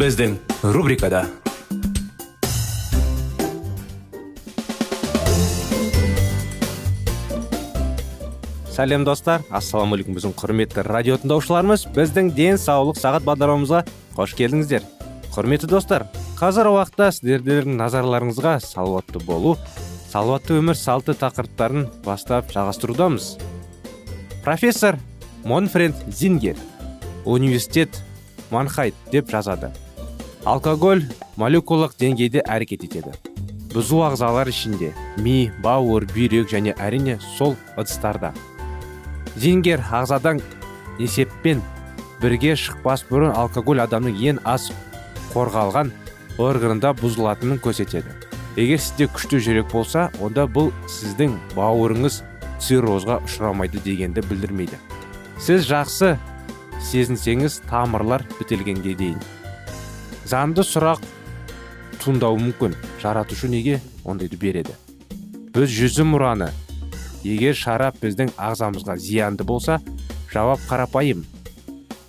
Біздің рубрикада сәлем достар. Ассалаумағалейкум біздің құрметті радио тыңдаушыларымыз. Біздің денсаулық сағат бағдарламамызға қош келдіңіздер. Құрметті достар қазір уақытта сіздердің назарларыңызға салауатты болу салауатты өмір салты тақырыптарын бастап жалғастырудамыз. Профессор монфред зингер университет манхайт деп жазады. Алкоголь молекулалық деңгейде әрекет етеді. Бұзу ағзалар ішінде ми бауыр бүйрек және әрине сол ыдыстарда. Зингер ағзадан есеппен бірге шықпас бұрын алкоголь адамның ең аз қорғалған органында бұзылатынын көрсетеді. Егер сізде күшті жүрек болса онда бұл сіздің бауырыңыз циррозға ұшырамайды дегенді білдірмейді. Сіз жақсы сезінсеңіз тамырлар бітелгенге дейін. Заңды сұрақ туындауы мүмкін. Жаратушы неге ондайды береді? Біз жүзім ұраны егер шарап біздің ағзамызға зиянды болса жауап қарапайым.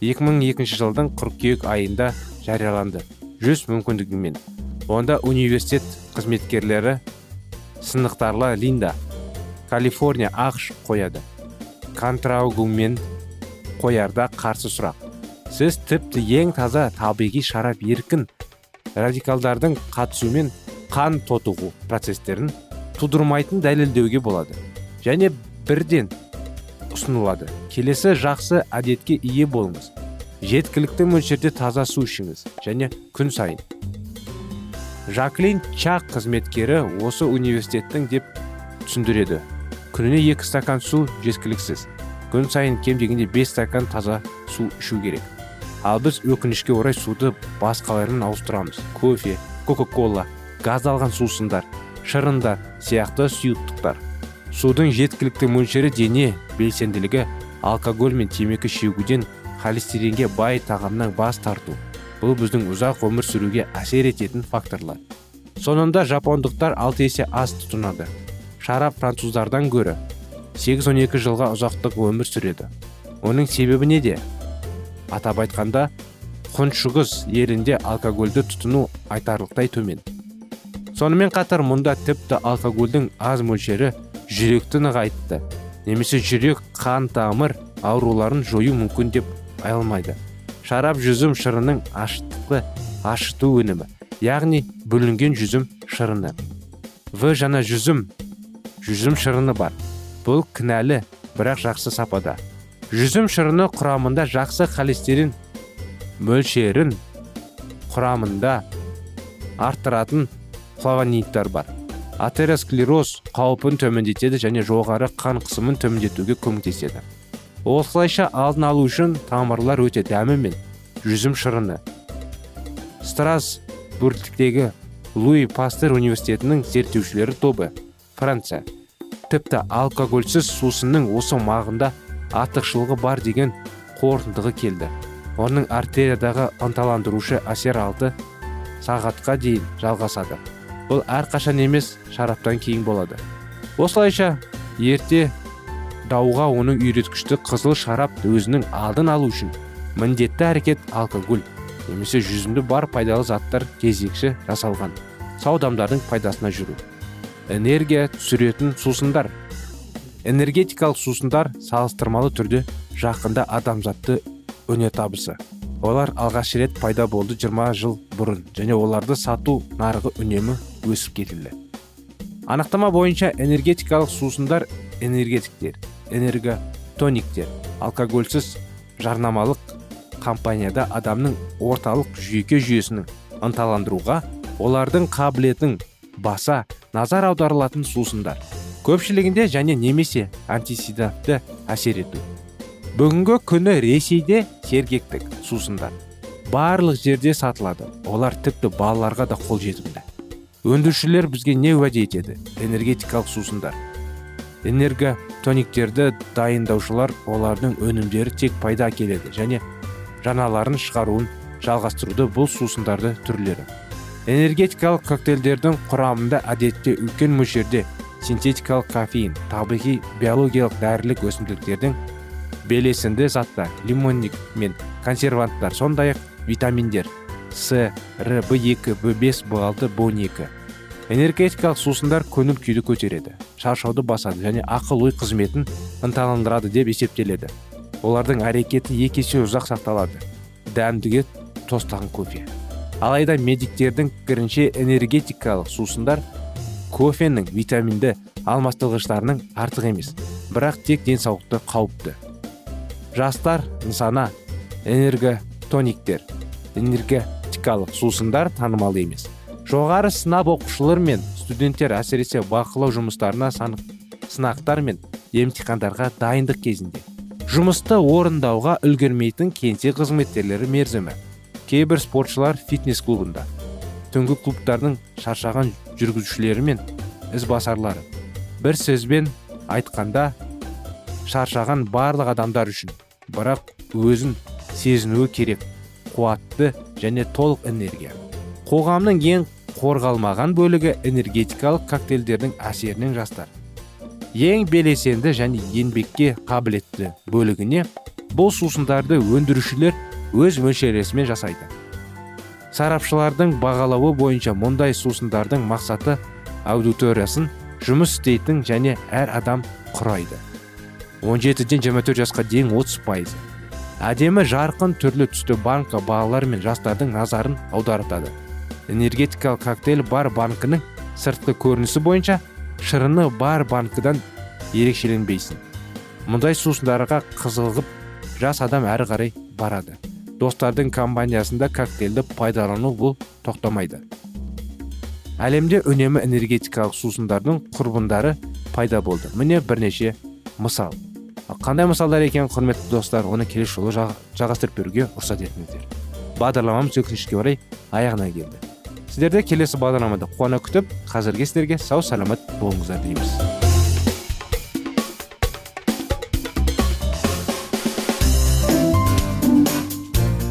2002 жылдың қыркүйек айында жарияланды. Жүз мүмкіндігімен. Онда университет қызметкерлері сынықтарлы линда калифорния ақш қояды. Контраугумен қоярда қарсы сұрақ. Сіз тіпті ең таза табиғи шарап еркін радикалдардың қатысуымен қан тотығу процестерін тудырмайтын дәлелдеуге болады және бірден ұсынылады. Келесі жақсы әдетке ие болыңыз. Жеткілікті мөлшерде таза су ішіңіз және күн сайын. Жаклин чак қызметкері осы университеттің деп түсіндіреді. Күніне екі стакан су жеткіліксіз. Күн сайын кем дегенде 5 стакан таза су ішу керек. Ал біз өкінішке орай суды басқаларынан ауыстырамыз. Кофе кока кола газдалған сусындар шырындар сияқты сұйықтықтар. Судың жеткілікті мөлшері дене белсенділігі алкоголь мен темекі шегуден холестеринге бай тағамнан бас тарту. Бұл біздің ұзақ өмір сүруге әсер ететін факторлар. Соңында жапондықтар алты есе аз тұтынады. Шарап француздардан гөрі 8-12 жылға ұзақтық өмір сүреді. Оның себебі неде? Атап айтқанда күншығыс елінде алкогольді тұтыну айтарлықтай төмен. Сонымен қатар мұнда тіпті алкогольдің аз мөлшері жүректі нығайтты немесе жүрек қан тамыр ауруларын жою мүмкін деп айылмайды. Шарап жүзім шырының ашытқы ашыту өнімі яғни бүлінген жүзім шырыны. В жаңа жүзім жүзім шырыны бар. Бұл кінәлі бірақ жақсы сапада. Жүзім шырыны құрамында жақсы холестерин мөлшерін құрамында арттыратын флавонидтар бар. Атеросклероз қаупін төмендетеді және жоғары қан қысымын төмендетуге көмектеседі. Осылайша алдын алу үшін тамырлар өте дәмі мен жүзім шырыны. Страсбургтегі луи пастер университетінің зерттеушілері тобы франция. Тіпті алкогольсіз сусынның осы мағында артықшылығы бар деген қорытындыға келді. Оның артериядағы ынталандырушы әсер алты сағатқа дейін жалғасады. Бұл әрқашан емес шараптан кейін болады. Осылайша ерте дауға оның үйреткішті қызыл шарап өзінің алдын алу үшін міндетті әрекет алкоголь немесе жүзімді бар пайдалы заттар кезекші жасалған. Сау адамдардың пайдасына жүру. Энергия түсіретін сусындар. Энергетикалық сусындар салыстырмалы түрде жақында адамзатты өнертабысы олар алғаш рет пайда болды 20 жыл бұрын және оларды сату нарығы үнемі өсіп кетілді. Анықтама бойынша энергетикалық сусындар энергетиктер энерготониктер алкогольсіз жарнамалық компанияда адамның орталық жүйке жүйесінің ынталандыруға олардың қабілетін баса назар аударылатын сусындар. Көпшілігінде және немесе антисидатты әсер ету. Бүгінгі күні ресейде сергектік сусындар барлық жерде сатылады. Олар тіпті балаларға да қолжетімді өндірушілер бізге не уәде етеді? Энергетикалық сусындар. Энерготониктерді дайындаушылар олардың өнімдері тек пайда әкеледі және жаңаларын шығаруын жалғастыруды бұл сусындарды түрлері. Энергетикалық коктейльдердің құрамында әдетте үлкен мөлшерде синтетикалық кофеин табиғи биологиялық дәрілік өсімдіктердің белесінде заттар лимонник мен консерванттар сондай ақ витаминдер с р б екі б бес б алты б он екі. Энергетикалық сусындар көңіл күйді көтереді шаршауды басады және ақыл ой қызметін ынталандырады деп есептеледі. Олардың әрекеті екі есе ұзақ сақталады. Дәмдіге тостаған кофе. Алайда медиктердің пікірінше энергетикалық сусындар кофенің витаминді алмастырғыштарының артық емес бірақ тек денсаулықты қауіпті. Жастар нысана энерготониктер энергетикалық сусындар танымал емес. Жоғары сынап оқушылар мен студенттер әсіресе бақылау жұмыстарына сынақтар мен емтихандарға дайындық кезінде. Жұмысты орындауға үлгермейтін кеңсе қызметкерлері мерзімі. Кейбір спортшылар фитнес клубында. Түнгі клубтардың шаршаған жүргізушілері мен ізбасарлары бір сөзбен айтқанда шаршаған барлық адамдар үшін бірақ өзін сезінуі керек қуатты және толық энергия. Қоғамның ең қорғалмаған бөлігі энергетикалық коктейльдердің әсерінен жастар. Ең белесенді және еңбекке қабілетті бөлігіне бұл сусындарды өндірушілер өз мөлшересімен жасайды. Сарапшылардың бағалауы бойынша мұндай сусындардың мақсаты аудиториясын жұмыс істейтін және әр адам құрайды. 17-ден 24 жасқа дейін 30 пайызы әдемі жарқын түрлі түсті банка балалар мен жастардың назарын аударытады энергетикалық коктейль бар банкінің сыртқы көрінісі бойынша шырыны бар банкыдан ерекшеленбейсің. Мұндай сусындарға қызығып жас адам әрі қарай барады. Достардың компаниясында коктейльді пайдалану бұл тоқтамайды. Әлемде үнемі энергетикалық сусындардың құрбындары пайда болды. Міне бірнеше мысал. Қандай мысалдар екен құрметті достар? Оны келесі жолы жалғастырып беруге рұқсат етіңіздер. Бағдарламамыз өкінішке орай аяғына келді. Сіздерді келесі бағдарламада қуана күтіп қазіргі сіздерге сау саламат болыңыздар дейміз.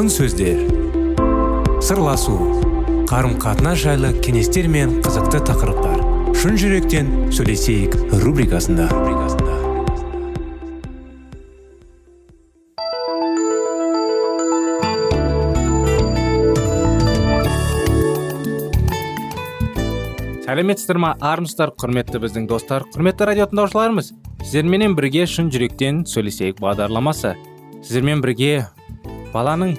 Алтын сөздер. Сырласу қарым қатынас жайлы кеңестер мен қызықты тақырыптар. Шын жүректен сөйлесейік рубрикасында. Сәлеметсіздер ма армысыздар құрметті біздің достар құрметті радио тыңдаушыларымыз. Сіздерменен бірге шын жүректен сөйлесейік бағдарламасы. Сіздермен бірге баланың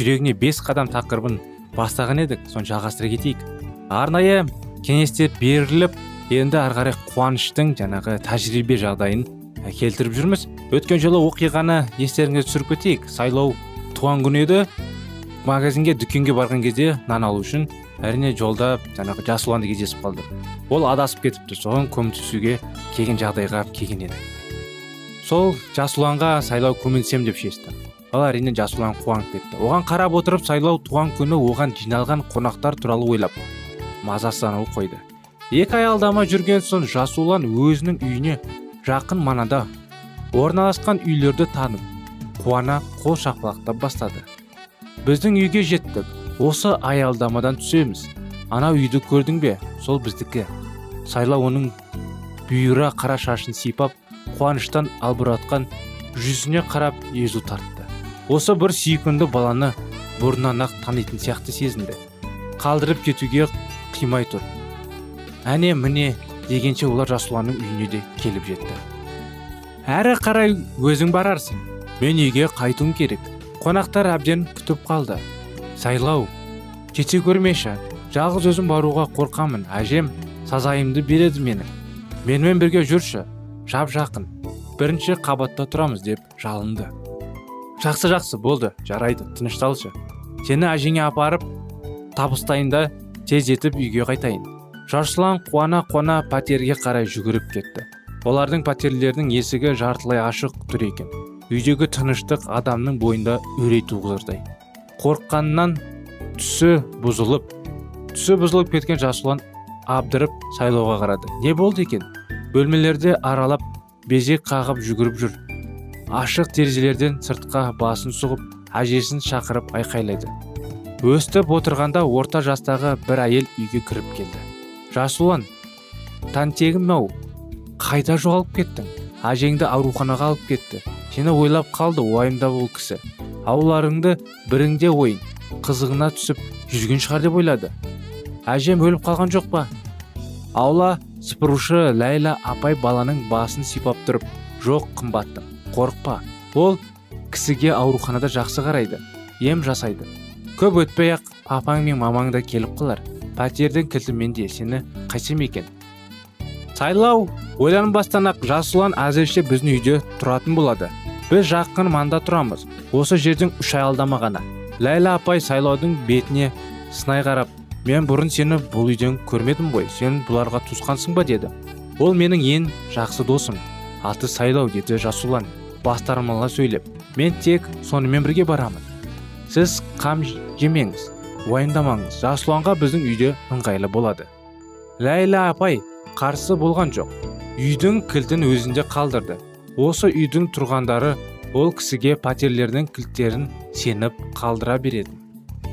жүрегіне бес қадам тақырыбын бастаған едік. Соны жалғастыра кетейік. Арнайы кеңестер беріліп енді ары қарай қуаныштың жаңағы тәжірибе жағдайын келтіріп жүрміз. Өткен жылы оқиғаны естеріңізге түсіріп кетейік. Сайлау туған күні еді. Магазинге дүкенге барған кезде нан алу үшін әрине жолда жаңағы жасұланды кездесіп қалды ол адасып кетіпті. Соған көмектесуге келген жағдайға келген еді сол жасұланға сайлау көмектесемін деп шешті. Ал әрине жасұлан қуанып кетті. Оған қарап отырып сайлау туған күні оған жиналған қонақтар туралы ойлап мазасызданып қойды. Екі аялдама жүрген соң жасұлан өзінің үйіне жақын маңада орналасқан үйлерді танып қуана қол шапалақтап бастады. Біздің үйге жеттік. Осы аялдамадан түсеміз. Ана үйді көрдің бе? Сол біздікі. Сайлау оның бұйра қара шашын сипап қуаныштан албыратқан жүзіне қарап езу тартты. Осы бір сүйкімді баланы бұрыннан ақ танитын сияқты сезінді. Қалдырып кетуге қимай тұр. Әне міне дегенше олар жасұланның үйіне де келіп жетті. Әрі қарай өзің барарсың. Мен үйге қайтуым керек. Қонақтар әбден күтіп қалды. Сайлау кете көрмеші. Жалғыз өзім баруға қорқамын. Әжем сазайымды береді менің менімен бірге жүрші. Жап жақын. Бірінші қабатта тұрамыз деп жалынды. Жақсы жақсы болды жарайды тынышталшы сені әжеңе апарып табыстайын да тез етіп үйге қайтайын. Жасұлан қуана қуана пәтерге қарай жүгіріп кетті. Олардың пәтерлерінің есігі жартылай ашық тұр екен. Үйдегі тыныштық адамның бойында үрей туғызардай. Қорыққанынан түсі бұзылып түсі бұзылып кеткен жасұлан абдырып сайлауға қарады. Не болды екен? Бөлмелерде аралап безек қағып жүгіріп жүр. Ашық терезелерден сыртқа басын сұғып әжесін шақырып айқайлайды. Өстіп отырғанда орта жастағы бір әйел үйге кіріп келді. Жасұлан тантегім ау қайда жоғалып кеттің? Әжеңді ауруханаға алып кетті. Сені ойлап қалды уайымдап ол кісі. Ауларыңды біріңде ойын қызығына түсіп жүрген шығар деп ойлады. Әжем өліп қалған жоқ па? Аула сыпырушы ләйла апай баланың басын сипап тұрып жоқ қымбаттым. Қорықпа. Ол кісіге ауруханада жақсы қарайды ем жасайды. Көп өтпей ақ папаң мен мамаң да келіп қалар. Пәтердің кілті менде сені қайтсам екен? Сайлау ойланбастан ақ жасұлан әзірше біздің үйде тұратын болады. Біз жақын манда тұрамыз. Осы жердің үш аялдама ғана. Ләйлә апай сайлаудың бетіне сынай қарап мен бұрын сені бұл үйден көрмедім ғой сен бұларға туысқансың ба? деді. Ол менің ең жақсы досым аты сайлау деді жасұлан бастармала сөйлеп мен тек сонымен бірге барамын. Сіз қам жемеңіз уайымдамаңыз. Жасұланға біздің үйде ыңғайлы болады ләйлә апай қарсы болған жоқ. Үйдің кілтін өзінде қалдырды. Осы үйдің тұрғандары ол кісіге пәтерлердің кілттерін сеніп қалдыра береді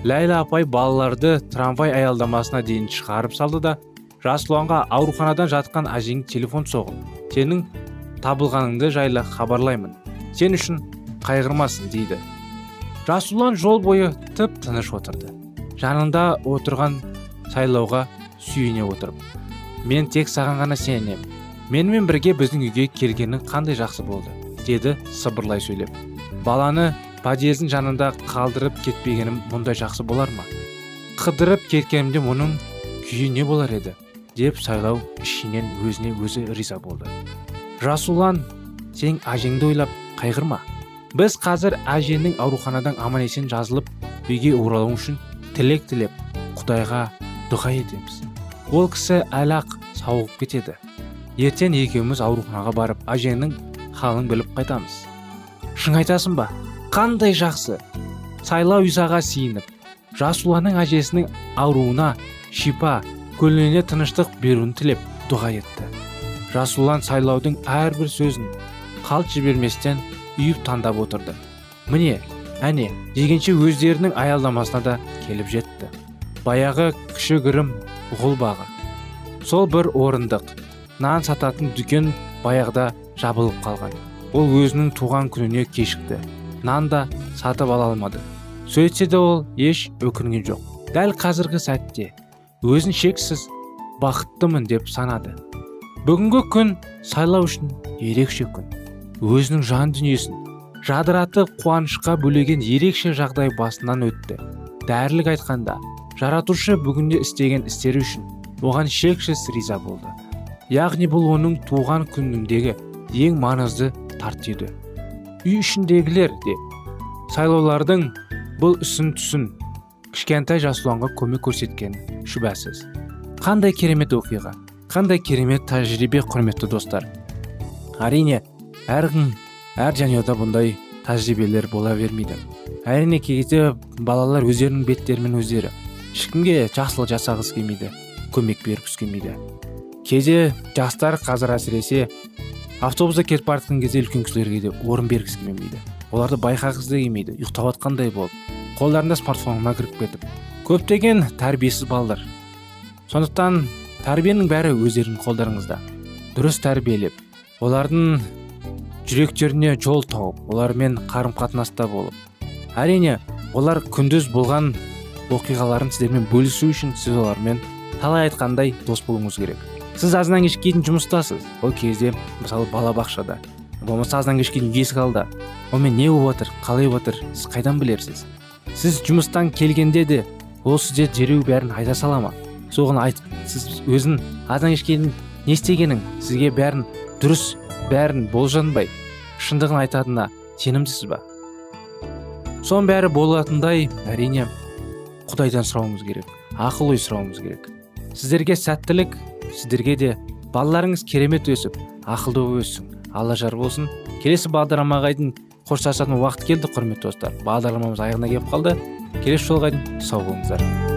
ләйлә апай балаларды трамвай аялдамасына дейін шығарып салды да жасұланға ауруханадан жатқан әжең телефон соғып сенің табылғаныңды жайлы хабарлаймын. Сен үшін қайғырмасын дейді. Жасұлан жол бойы тып тыныш отырды. Жанында отырған сайлауға сүйене отырып мен тек саған ғана сенемін. Менімен бірге біздің үйге келгенің қандай жақсы болды? деді сыбырлай сөйлеп. Баланы подъездің жанында қалдырып кетпегенім мұндай жақсы болар ма? Қыдырып кеткенімде мұның күйі не болар еді? деп сайлау ішінен өзіне өзі риза болды. Расулан сен әжеңді ойлап қайғырма. Біз қазір әжеңнің ауруханадан аман есен жазылып үйге оралуың үшін тілек тілеп құдайға дұға етеміз. Ол кісі әлі ақ сауығып кетеді. Ертең екеуміз ауруханаға барып әжеңнің халын біліп қайтамыз. Шын айтасың ба? Қандай жақсы! Сайлау исаға сиініп жасұланның әжесінің ауруына шипа көңіліне тыныштық беруін тілеп дұға етті. Жасұлан сайлаудың әрбір сөзін қалт жіберместен үйіп таңдап отырды. Міне әне дегенше өздерінің аялдамасына да келіп жетті. Баяғы кішігірім ғұлбағы. Сол бір орындық нан сататын дүкен баяғыда жабылып қалған. Ол өзінің туған күніне кешікті. Нан да сатып ала алмады. Сөйтсе де ол еш өкінген жоқ. Дәл қазіргі сәтте өзін шексіз бақыттымын деп санады. Бүгінгі күн сайлау үшін ерекше күн. Өзінің жан дүниесін жадыратып қуанышқа бөлеген ерекше жағдай басынан өтті. Дәрілік айтқанда жаратушы бүгінде істеген істері үшін оған шексіз риза болды. Яғни бұл оның туған күніндегі ең маңызды тартиды үй ішіндегілер де сайлаулардың бұл ісін түсін кішкентай жасұланға көмек көрсеткен шүбәсіз. Қандай керемет оқиға. Қандай керемет тәжірибе құрметті достар. Әрине әркім әр жанұяда бұндай тәжірибелер бола бермейді. Әрине кезде балалар өздерінің беттерімен өздері. Ешкімге жақсылық жасағысы келмейді көмек бергісі келмейді. Кейде жастар қазір әсіресе автобуста кетіп бара жатқан кезде үлкен кісілерге де орын бергісі келмейді. Оларды байқағысы да келмейді ұйықтап жатқандай болып қолдарында смартфонына кіріп кетіп. Көптеген тәрбиесіз балалар сондықтан тәрбиенің бәрі өздеріңіздің қолдарыңызда. Дұрыс тәрбиелеп олардың жүректеріне жол тауып олармен қарым қатынаста болып. Әрине олар күндіз болған оқиғаларын сіздермен бөлісу үшін сіз олармен талай айтқандай дос болуыңыз керек. Сіз азаннан кешке дейін жұмыстасыз. Ол кезде мысалы балабақшада. Болмаса азаннан кешке дейін есік алда. Онымен не болып жатыр қалай болып сіз қайдан білерсіз? Сіз жұмыстан келгенде де ол сізде дереу бәрін айта сала ма? Соған айт сіз өзін азаннан кешке не істегенің сізге бәрін дұрыс бәрін болжанбай шындығын айтатынына сенімдісіз ба? Соның бәрі болатындай әрине құдайдан сұрауымыз керек ақыл ой сұрауымыз керек. Сіздерге сәттілік сіздерге де балаларыңыз керемет өсіп ақылды өссін алла жар болсын. Келесі бағдарламаға дейін қоштасатын уақыт келді құрметті достар. Бағдарламамыз аяғына келіп қалды. Келесі жолға дейін сау болыңыздар.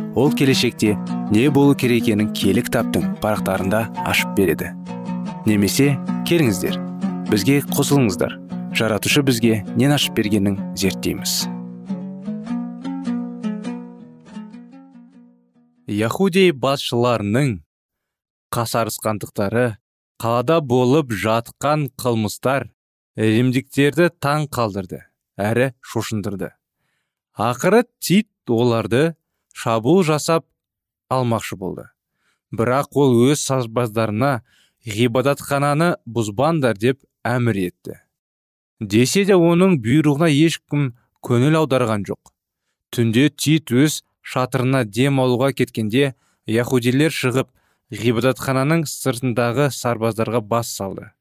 ол келешекте не болу керек екенін киелі кітаптың парақтарында ашып береді. Немесе келіңіздер бізге қосылыңыздар. Жаратушы бізге нен ашып бергенін зерттейміз яхудей басшыларының қасарысқандықтары қалада болып жатқан қылмыстар римдіктерді таң қалдырды әрі шошындырды. Ақыры тит оларды шабуыл жасап алмақшы болды. Бірақ ол өз сарбаздарына ғибадатхананы бұзбаңдар деп әмір етті. Десе де оның бұйрығына ешкім көңіл аударған жоқ. Түнде тит өз шатырына дем алуға кеткенде яхудилер шығып ғибадатхананың сыртындағы сарбаздарға бас салды.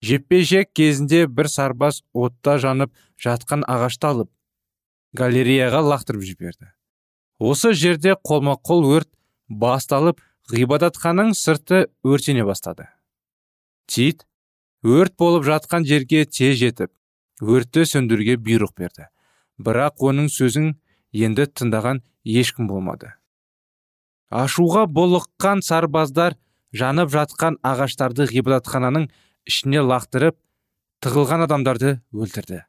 Жекпе жек кезінде бір сарбаз отта жанып жатқан ағашты алып галереяға лақтырып жіберді. Осы жерде қолма қол өрт басталып ғибадатхананың сырты өртене бастады. Тит өрт болып жатқан жерге тез жетіп өртті сөндіруге бұйрық берді. Бірақ оның сөзін енді тыңдаған ешкім болмады. Ашуға бұлыққан сарбаздар жанып жатқан ағаштарды ғибадатхананың ішіне лақтырып тығылған адамдарды өлтірді.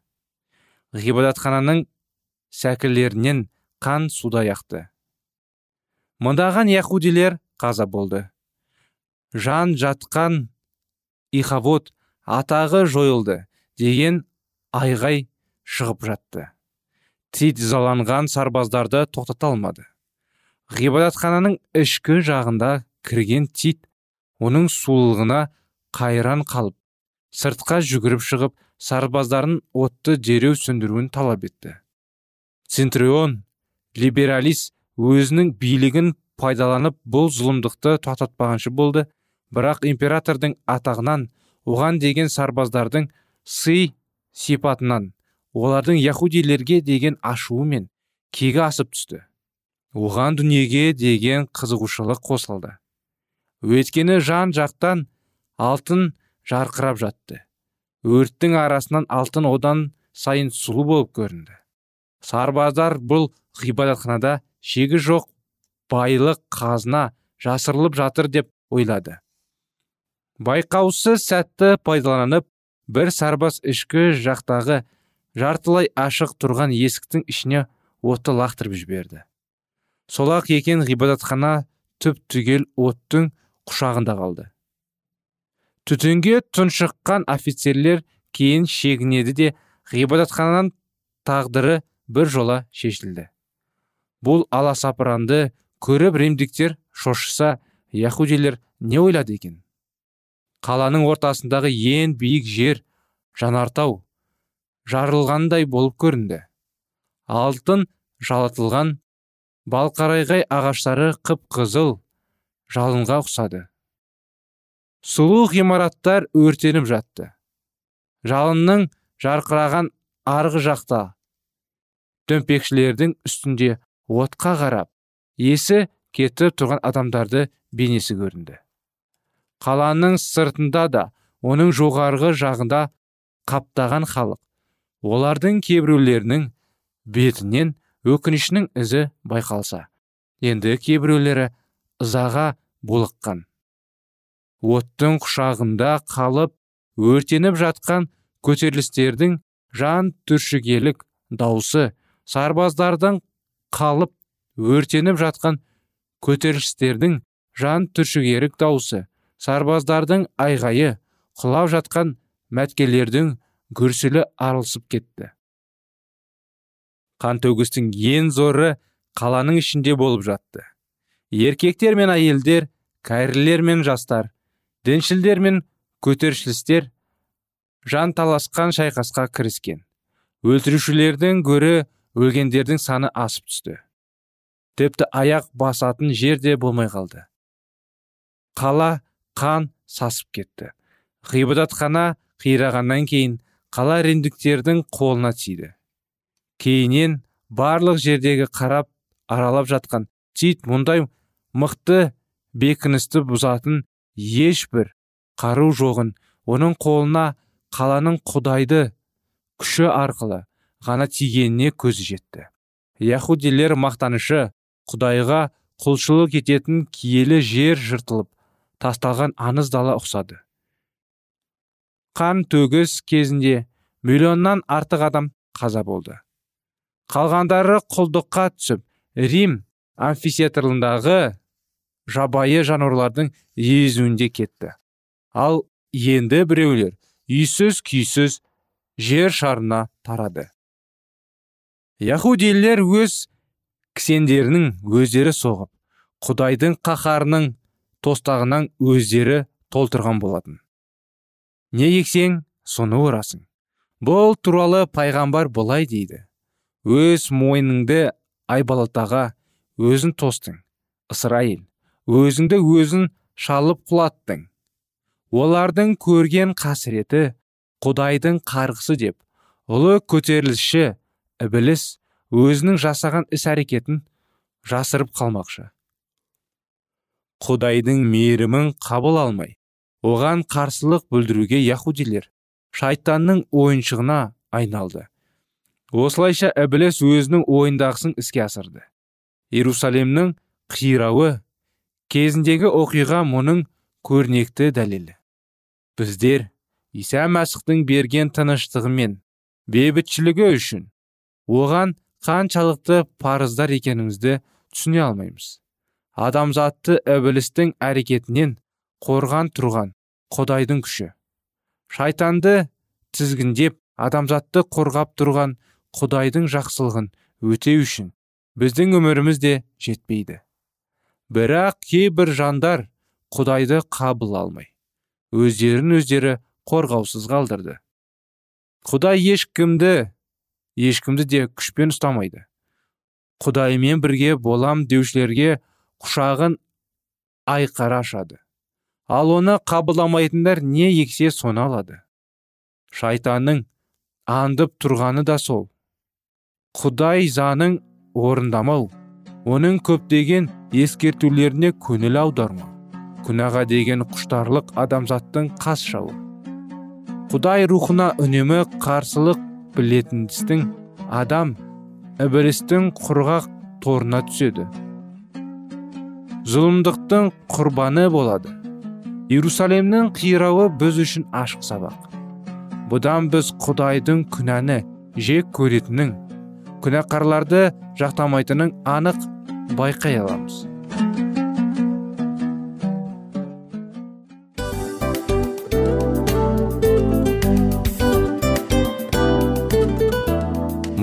Ғибадатхананың сәкілерінен қан судай ақты мыңдаған яхудилер қаза болды. Жан жатқан ихавод атағы жойылды деген айғай шығып жатты. Тит заланған сарбаздарды тоқтата алмады. Ғибадатхананың ішкі жағында кірген тит оның сулығына қайран қалып сыртқа жүгіріп шығып сарбаздарын отты дереу сөндіруін талап етті. Центрион либералист өзінің билігін пайдаланып бұл зұлымдықты тоқтатпағаншы болды. Бірақ императордың атағынан оған деген сарбаздардың сый сипатынан олардың яхудилерге деген ашуы мен кегі асып түсті. Оған дүниеге деген қызығушылық қосылды. Өйткені жан жақтан алтын жарқырап жатты. Өрттің арасынан алтын одан сайын сұлу болып көрінді. Сарбаздар бұл ғибадатханада шегі жоқ байлық қазына жасырылып жатыр деп ойлады. Байқаусыз сәтті пайдаланып бір сарбаз ішкі жақтағы жартылай ашық тұрған есіктің ішіне отты лақтырып жіберді. Сол ақ екен ғибадатхана түп түгел оттың құшағында қалды. Түтінге тұншыққан офицерлер кейін шегінеді де ғибадатхананың тағдыры бір жола шешілді. Бұл аласапыранды көріп римдіктер шошыса яхудилер не ойлады екен? Қаланың ортасындағы ең биік жер жанартау жарылғандай болып көрінді. Алтын жалатылған балқарайғай ағаштары қып қызыл жалынға ұқсады. Сұлу ғимараттар өртеніп жатты. Жалынның жарқыраған арғы жақта дөмпекшілердің үстінде отқа қарап есі кетіп тұрған адамдарды бейнесі көрінді. Қаланың сыртында да оның жоғарғы жағында қаптаған халық олардың кейбіреулерінің бетінен өкінішінің ізі байқалса енді кейбіреулері ызаға булыққан. Оттың құшағында қалып өртеніп жатқан көтерілістердің жан түршігелік даусы сарбаздардың қалып өртеніп жатқан көтерілістердің жан түршігерік даусы сарбаздардың айғайы құлап жатқан мәткелердің гүрсілі арылсып кетті. Қан төгістің ең зоры қаланың ішінде болып жатты. Еркектер мен әйелдер кәрілер мен жастар діншілдер мен көтерілістер жан таласқан шайқасқа кіріскен. Өлтірушілердің гөрі өлгендердің саны асып түсті. Тіпті аяқ басатын жер де болмай қалды. Қала қан сасып кетті. Ғибадатхана қирағаннан кейін қала римдіктердің қолына тиді. Кейіннен барлық жердегі қарап аралап жатқан тит мұндай мықты бекіністі бұзатын ешбір қару жоғын оның қолына қаланың құдайды күші арқылы ғана тигеніне көзі жетті. Яхудилер мақтанышы құдайға құлшылық ететін киелі жер жыртылып тасталған аңыз дала ұқсады. Қан төгіс кезінде миллионнан артық адам қаза болды. Қалғандары құлдыққа түсіп рим амфитеатрындағы жабайы жануарлардың езуінде кетті. Ал енді біреулер үйсіз күйсіз жер шарына тарады. Яхудилер өз кісендерінің өздері соғып құдайдың қаһарының тостағынан өздері толтырған болатын. Не ексең соны орасың. Бұл туралы пайғамбар былай дейді. Өз мойныңды айбалатаға өзін тостың ысырайыл өзіңді өзің шалып құлаттың. Олардың көрген қасіреті құдайдың қарғысы деп ұлы көтерілісші ібіліс өзінің жасаған іс әрекетін жасырып қалмақшы. Құдайдың мейірімін қабыл алмай оған қарсылық білдіруге яхудилер шайтанның ойыншығына айналды. Осылайша ібіліс өзінің ойындағысын іске асырды. Иерусалимнің қирауы кезіндегі оқиға мұның көрнекті дәлелі. Біздер иса мәсіхтің берген тыныштығы мен бейбітшілігі үшін оған қаншалықты парыздар екенімізді түсіне алмаймыз. Адамзатты ібілістің әрекетінен қорған тұрған құдайдың күші. Шайтанды тізгіндеп адамзатты қорғап тұрған құдайдың жақсылығын өтеу үшін біздің өміріміз де жетпейді. Бірақ кейбір жандар құдайды қабыл алмай өздерін өздері қорғаусыз қалдырды. Құдай ешкімді ешкімді де күшпен ұстамайды. Құдаймен бірге болам деушілерге құшағын айқара ашады. Ал оны қабылдамайтындар не ексе соны алады. Шайтанның андып тұрғаны да сол. Құдай заңын орындамау оның көптеген ескертулеріне көңіл аудармау күнәға деген құштарлық адамзаттың қас жауы құдай рухына үнемі қарсылық білетіністің адам ібілістің құрғақ торына түседі. Зұлымдықтың құрбаны болады. Иерусалимнің қирауы біз үшін ашық сабақ. Бұдан біз құдайдың күнәні жек көретінін күнәқарларды жақтамайтынын анық байқай аламыз.